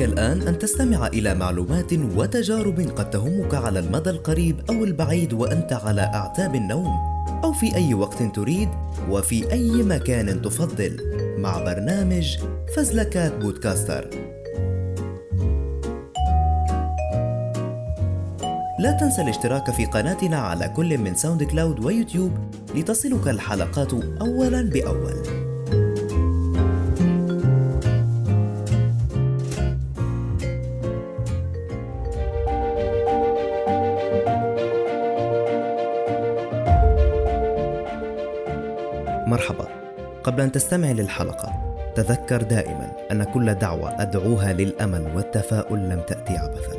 عليك الآن أن تستمع إلى معلومات وتجارب قد تهمك على المدى القريب أو البعيد وأنت على أعتاب النوم أو في أي وقت تريد وفي أي مكان تفضل. مع برنامج فزلكات بودكاستر. لا تنسى الاشتراك في قناتنا على كل من SoundCloud ويوتيوب لتصلك الحلقات أولا بأول. قبل أن تستمع للحلقة تذكر دائما أن كل دعوة أدعوها للأمل والتفاؤل لم تأتي عبثا.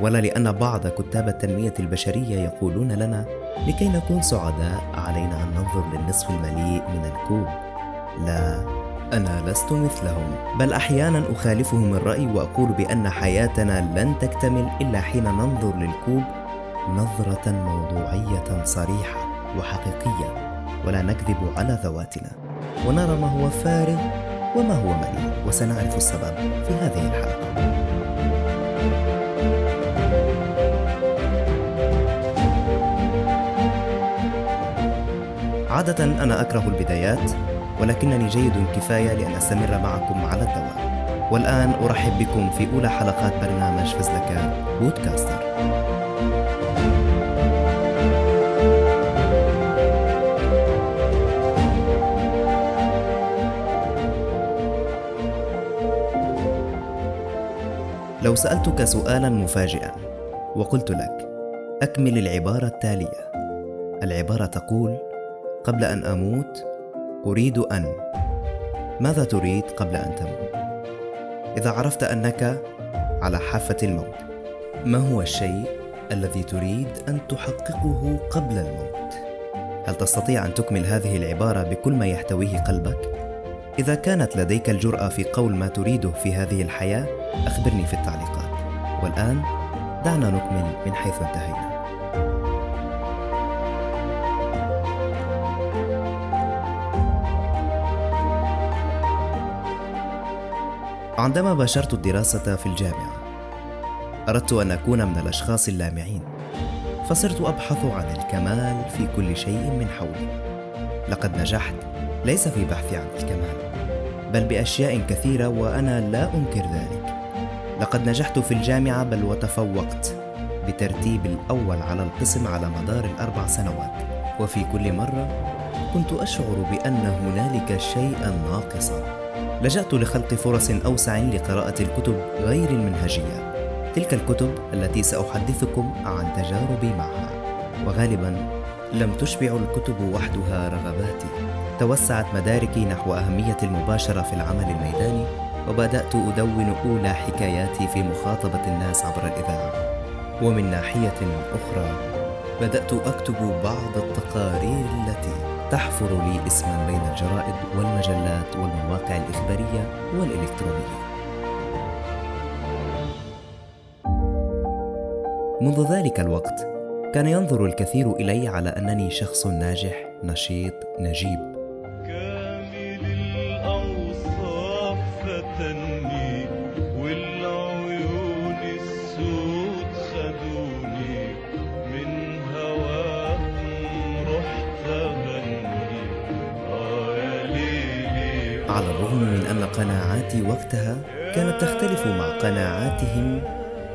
ولا لأن بعض كتاب التنمية البشرية يقولون لنا لكي نكون سعداء علينا أن ننظر للنصف المليء من الكوب. لا أنا لست مثلهم بل أحيانا أخالفهم الرأي وأقول بأن حياتنا لن تكتمل إلا حين ننظر للكوب نظرة موضوعية صريحة وحقيقية ولا نكذب على ذواتنا. ونرى ما هو فارغ وما هو مليء وسنعرف السبب في هذه الحلقة. عادة أنا أكره البدايات ولكنني جيد كفاية لأن أستمر معكم على الدوام. والآن أرحب بكم في أولى حلقات برنامج فزلكات بودكاستر. لو سألتك سؤالا مفاجئا وقلت لك أكمل العبارة التالية العبارة تقول قبل أن أموت أريد أن ماذا تريد قبل أن تموت؟ إذا عرفت أنك على حافة الموت ما هو الشيء الذي تريد أن تحققه قبل الموت؟ هل تستطيع أن تكمل هذه العبارة بكل ما يحتويه قلبك؟ إذا كانت لديك الجرأة في قول ما تريده في هذه الحياة أخبرني في التعليقات. والآن دعنا نكمل من حيث انتهينا. عندما باشرت الدراسة في الجامعة أردت أن أكون من الأشخاص اللامعين فصرت أبحث عن الكمال في كل شيء من حولي. لقد نجحت ليس في بحثي عن الكمال. بل بأشياء كثيرة وأنا لا أنكر ذلك. لقد نجحت في الجامعة بل وتفوقت بترتيب الأول على القسم على مدار الأربع سنوات. وفي كل مرة كنت أشعر بأن هنالك شيئا ناقصا. لجأت لخلق فرص أوسع لقراءة الكتب غير المنهجية. تلك الكتب التي سأحدثكم عن تجاربي معها. وغالبا لم تشبع الكتب وحدها رغباتي. توسعت مداركي نحو أهمية المباشرة في العمل الميداني وبدأت أدون أولى حكاياتي في مخاطبة الناس عبر الإذاعة. ومن ناحية أخرى بدأت أكتب بعض التقارير التي تحفر لي اسما بين الجرائد والمجلات والمواقع الإخبارية والإلكترونية. منذ ذلك الوقت كان ينظر الكثير إلي على أنني شخص ناجح نشيط نجيب. على الرغم من أن قناعاتي وقتها كانت تختلف مع قناعاتهم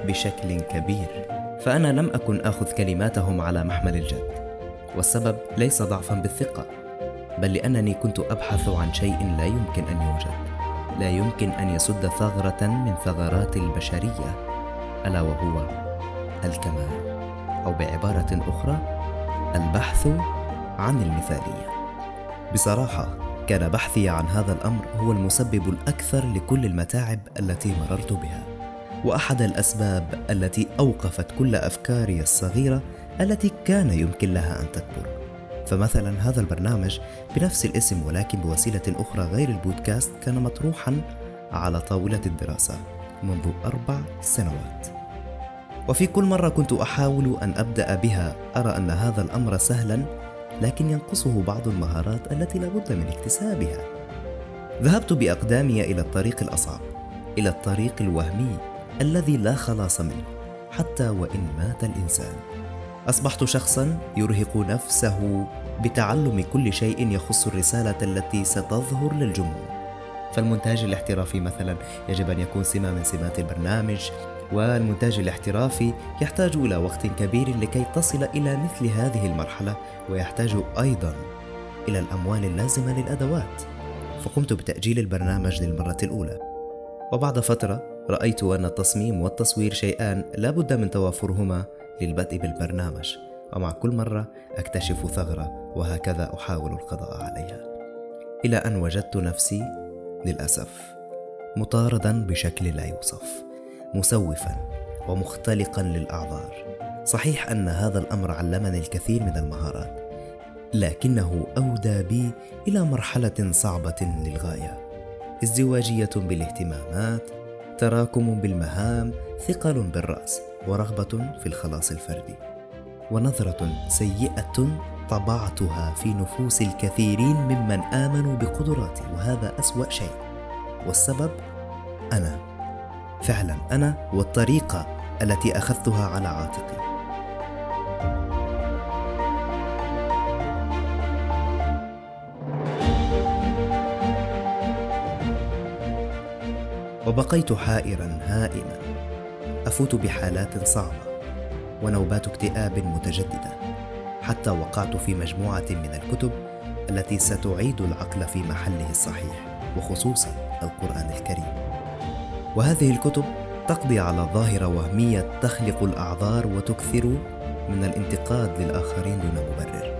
بشكل كبير فأنا لم أكن آخذ كلماتهم على محمل الجد والسبب ليس ضعفا بالثقة بل لأنني كنت أبحث عن شيء لا يمكن أن يوجد لا يمكن أن يسد ثغرة من ثغرات البشرية ألا وهو الكمال أو بعبارة أخرى البحث عن المثالية. بصراحة كان بحثي عن هذا الأمر هو المسبب الأكثر لكل المتاعب التي مررت بها وأحد الأسباب التي أوقفت كل أفكاري الصغيرة التي كان يمكن لها أن تكبر. فمثلا هذا البرنامج بنفس الاسم ولكن بوسيلة أخرى غير البودكاست كان مطروحا على طاولة الدراسة منذ أربع سنوات. وفي كل مرة كنت أحاول أن أبدأ بها أرى أن هذا الأمر سهلا لكن ينقصه بعض المهارات التي لا بد من اكتسابها. ذهبت بأقدامي إلى الطريق الأصعب إلى الطريق الوهمي الذي لا خلاص منه حتى وإن مات الإنسان. أصبحت شخصا يرهق نفسه بتعلم كل شيء يخص الرسالة التي ستظهر للجمهور. فالمونتاج الاحترافي مثلا يجب أن يكون سمه من سمات البرنامج والمونتاج الاحترافي يحتاج إلى وقت كبير لكي تصل إلى مثل هذه المرحلة ويحتاج أيضا إلى الأموال اللازمة للأدوات. فقمت بتأجيل البرنامج للمرة الأولى. وبعد فترة رأيت أن التصميم والتصوير شيئان لا بد من توافرهما للبدء بالبرنامج. ومع كل مرة أكتشف ثغرة وهكذا أحاول القضاء عليها. إلى أن وجدت نفسي للأسف مطاردا بشكل لا يوصف. مسوفا ومختلقا للأعذار. صحيح أن هذا الأمر علمني الكثير من المهارات لكنه أودى بي إلى مرحلة صعبة للغاية. ازدواجية بالاهتمامات تراكم بالمهام ثقل بالرأس ورغبة في الخلاص الفردي ونظرة سيئة طبعتها في نفوس الكثيرين ممن آمنوا بقدراتي وهذا أسوأ شيء. والسبب؟ أنا. فعلا أنا والطريقة التي أخذتها على عاتقي. وبقيت حائرا هائما أفوت بحالات صعبة ونوبات اكتئاب متجددة. حتى وقعت في مجموعة من الكتب التي ستعيد العقل في محله الصحيح وخصوصا القرآن الكريم. وهذه الكتب تقضي على ظاهرة وهمية تخلق الأعذار وتكثر من الانتقاد للآخرين دون مبرر.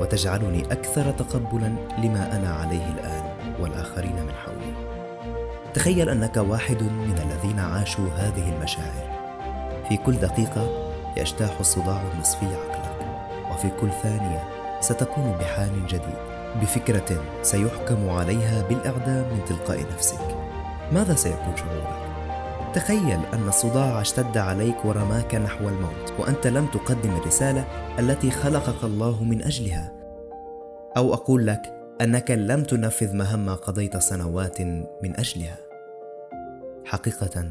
وتجعلني أكثر تقبلا لما أنا عليه الآن والآخرين من حولي. تخيل أنك واحد من الذين عاشوا هذه المشاعر. في كل دقيقة يجتاح الصداع النصفي عقلك وفي كل ثانية ستكون بحال جديد بفكرة سيحكم عليها بالإعدام من تلقاء نفسك. ماذا سيكون شعورك؟ تخيل أن الصداع اشتد عليك ورماك نحو الموت وأنت لم تقدم الرسالة التي خلقك الله من أجلها. أو أقول لك أنك لم تنفذ مهمة قضيت سنوات من أجلها. حقيقة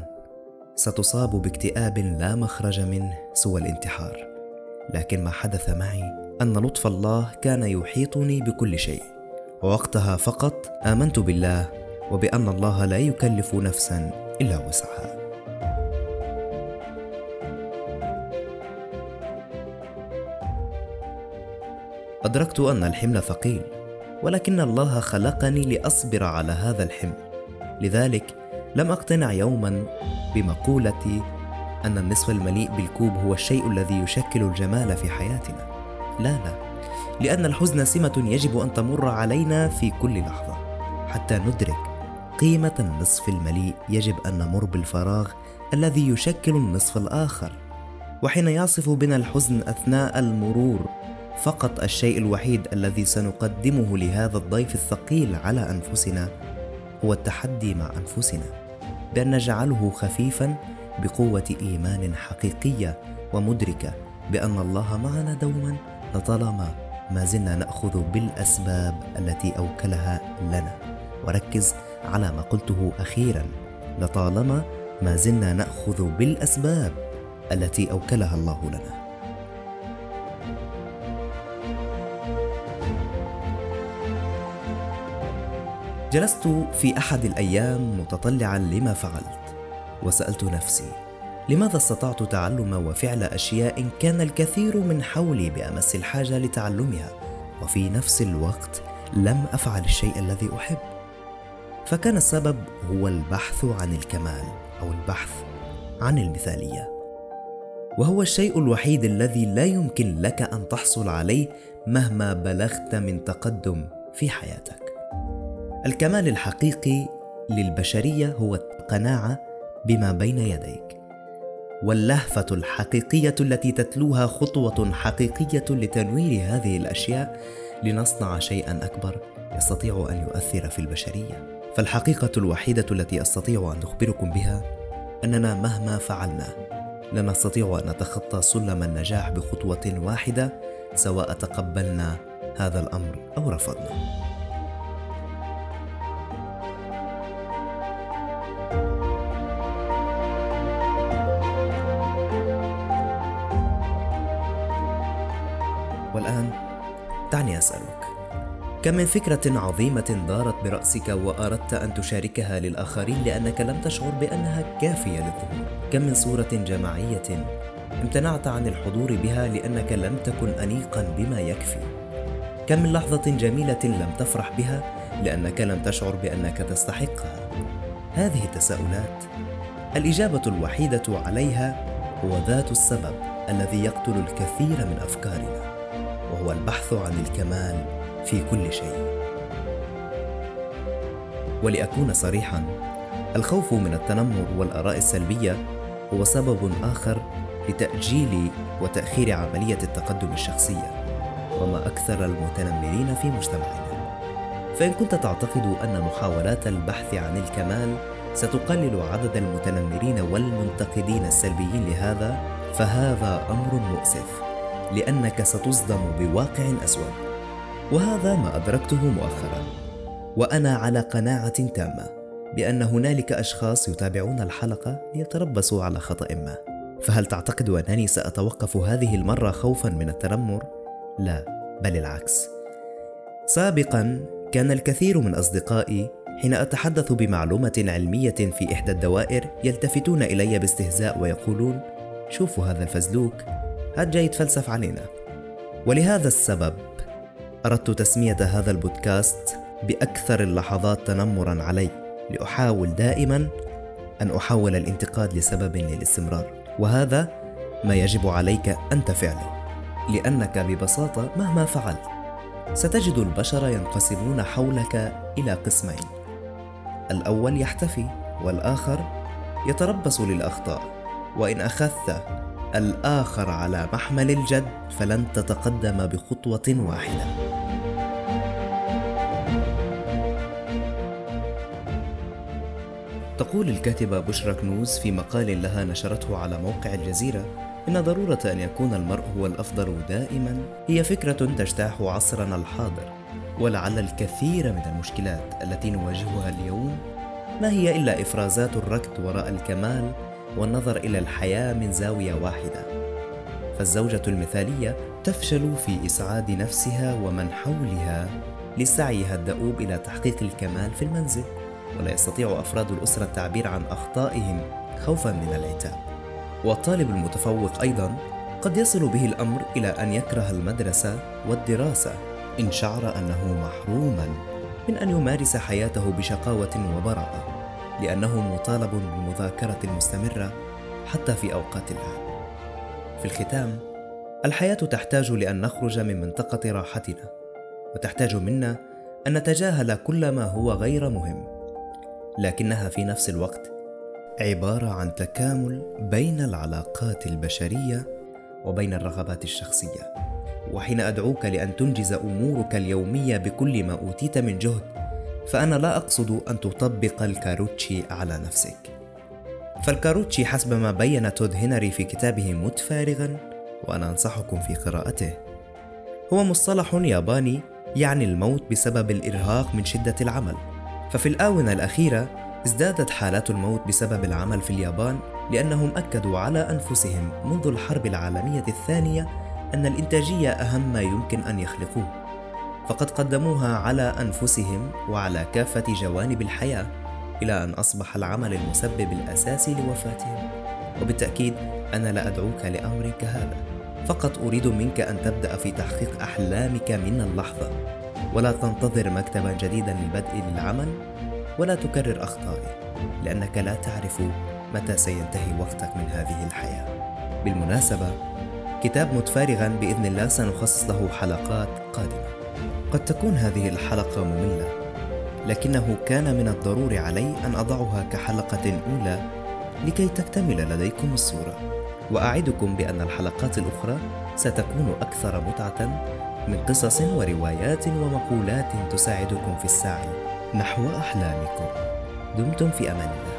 ستصاب باكتئاب لا مخرج منه سوى الانتحار. لكن ما حدث معي أن لطف الله كان يحيطني بكل شيء. ووقتها فقط آمنت بالله وبأن الله لا يكلف نفسا إلا وسعها. أدركت أن الحمل ثقيل ولكن الله خلقني لأصبر على هذا الحمل. لذلك لم أقتنع يوما بمقولتي أن النصف المليء بالكوب هو الشيء الذي يشكل الجمال في حياتنا. لا لا لأن الحزن سمة يجب أن تمر علينا في كل لحظة حتى ندرك قيمة النصف المليء يجب أن نمر بالفراغ الذي يشكل النصف الآخر. وحين يعصف بنا الحزن أثناء المرور فقط الشيء الوحيد الذي سنقدمه لهذا الضيف الثقيل على أنفسنا هو التحدي مع أنفسنا بأن نجعله خفيفا بقوة إيمان حقيقية ومدركة بأن الله معنا دوما لطالما ما زلنا نأخذ بالأسباب التي أوكلها لنا. وركز على ما قلته أخيرا لطالما ما زلنا نأخذ بالأسباب التي أوكلها الله لنا. جلست في أحد الأيام متطلعا لما فعلت وسألت نفسي لماذا استطعت تعلم وفعل أشياء كان الكثير من حولي بأمس الحاجة لتعلمها وفي نفس الوقت لم أفعل الشيء الذي أحب؟ فكان السبب هو البحث عن الكمال أو البحث عن المثالية. وهو الشيء الوحيد الذي لا يمكن لك أن تحصل عليه مهما بلغت من تقدم في حياتك. الكمال الحقيقي للبشرية هو القناعة بما بين يديك. واللهفة الحقيقية التي تتلوها خطوة حقيقية لتنوير هذه الأشياء لنصنع شيئا أكبر يستطيع أن يؤثر في البشرية. فالحقيقة الوحيدة التي أستطيع أن أخبركم بها أننا مهما فعلنا لا نستطيع أن نتخطى سلم النجاح بخطوة واحدة سواء تقبلنا هذا الأمر أو رفضنا. والآن دعني أسألك كم من فكرة عظيمة دارت برأسك وأردت أن تشاركها للآخرين لأنك لم تشعر بأنها كافية للظهور كم من صورة جماعية امتنعت عن الحضور بها لأنك لم تكن أنيقا بما يكفي. كم من لحظة جميلة لم تفرح بها لأنك لم تشعر بأنك تستحقها. هذه التساؤلات الإجابة الوحيدة عليها هو ذات السبب الذي يقتل الكثير من أفكارنا وهو البحث عن الكمال في كل شيء. ولأكون صريحا الخوف من التنمر والآراء السلبية هو سبب آخر لتأجيل وتأخير عملية التقدم الشخصية وما أكثر المتنمرين في مجتمعنا. فإن كنت تعتقد أن محاولات البحث عن الكمال ستقلل عدد المتنمرين والمنتقدين السلبيين لهذا فهذا أمر مؤسف لأنك ستصدم بواقع أسود وهذا ما أدركته مؤخرا. وأنا على قناعة تامة بأن هنالك أشخاص يتابعون الحلقة ليتربصوا على خطأ ما. فهل تعتقد أنني سأتوقف هذه المرة خوفا من التنمر؟ لا بل العكس. سابقا كان الكثير من أصدقائي حين أتحدث بمعلومة علمية في إحدى الدوائر يلتفتون إلي باستهزاء ويقولون شوفوا هذا الفزلوك هاد جاي يتفلسف علينا. ولهذا السبب أردت تسمية هذا البودكاست بأكثر اللحظات تنمرا علي لأحاول دائما أن أحول الانتقاد لسبب للاستمرار. وهذا ما يجب عليك أنت فعله لأنك ببساطة مهما فعلت ستجد البشر ينقسمون حولك إلى قسمين. الأول يحتفي والآخر يتربص للأخطاء. وإن أخذت الآخر على محمل الجد فلن تتقدم بخطوة واحدة. تقول الكاتبة بشرى كنوز في مقال لها نشرته على موقع الجزيرة إن ضرورة أن يكون المرء هو الأفضل دائما هي فكرة تجتاح عصرنا الحاضر ولعل الكثير من المشكلات التي نواجهها اليوم ما هي إلا إفرازات الركض وراء الكمال والنظر إلى الحياة من زاوية واحدة. فالزوجة المثالية تفشل في إسعاد نفسها ومن حولها لسعيها الدؤوب إلى تحقيق الكمال في المنزل. ولا يستطيع أفراد الأسرة التعبير عن أخطائهم خوفا من العتاب والطالب المتفوق أيضا قد يصل به الأمر إلى أن يكره المدرسة والدراسة إن شعر أنه محروما من أن يمارس حياته بشقاوة وبراءة لأنه مطالب بالمذاكرة المستمرة حتى في أوقات العام. في الختام، الحياة تحتاج لأن نخرج من منطقة راحتنا، وتحتاج منا أن نتجاهل كل ما هو غير مهم، لكنها في نفس الوقت عبارة عن تكامل بين العلاقات البشرية وبين الرغبات الشخصية. وحين أدعوك لأن تنجز أمورك اليومية بكل ما أوتيت من جهد فأنا لا أقصد أن تطبق الكاروتشي على نفسك. فالكاروتشي حسب ما بين تود هنري في كتابه مت فارغا وأنا أنصحكم في قراءته. هو مصطلح ياباني يعني الموت بسبب الإرهاق من شدة العمل. ففي الآونة الأخيرة ازدادت حالات الموت بسبب العمل في اليابان لأنهم أكدوا على أنفسهم منذ الحرب العالمية الثانية أن الإنتاجية أهم ما يمكن أن يخلقوه. فقد قدموها على أنفسهم وعلى كافة جوانب الحياة إلى أن أصبح العمل المسبب الأساسي لوفاتهم. وبالتأكيد أنا لا أدعوك لامر كهذا فقط أريد منك أن تبدأ في تحقيق أحلامك من اللحظة. ولا تنتظر مكتبا جديدا للبدء للعمل ولا تكرر اخطائي لأنك لا تعرف متى سينتهي وقتك من هذه الحياة. بالمناسبة كتاب متفارغا بإذن الله سنخصص له حلقات قادمة. قد تكون هذه الحلقة مملة لكنه كان من الضروري علي أن أضعها كحلقة أولى لكي تكتمل لديكم الصورة. وأعدكم بأن الحلقات الأخرى ستكون أكثر متعة من قصص وروايات ومقولات تساعدكم في السعي نحو أحلامكم. دمتم في أمان الله.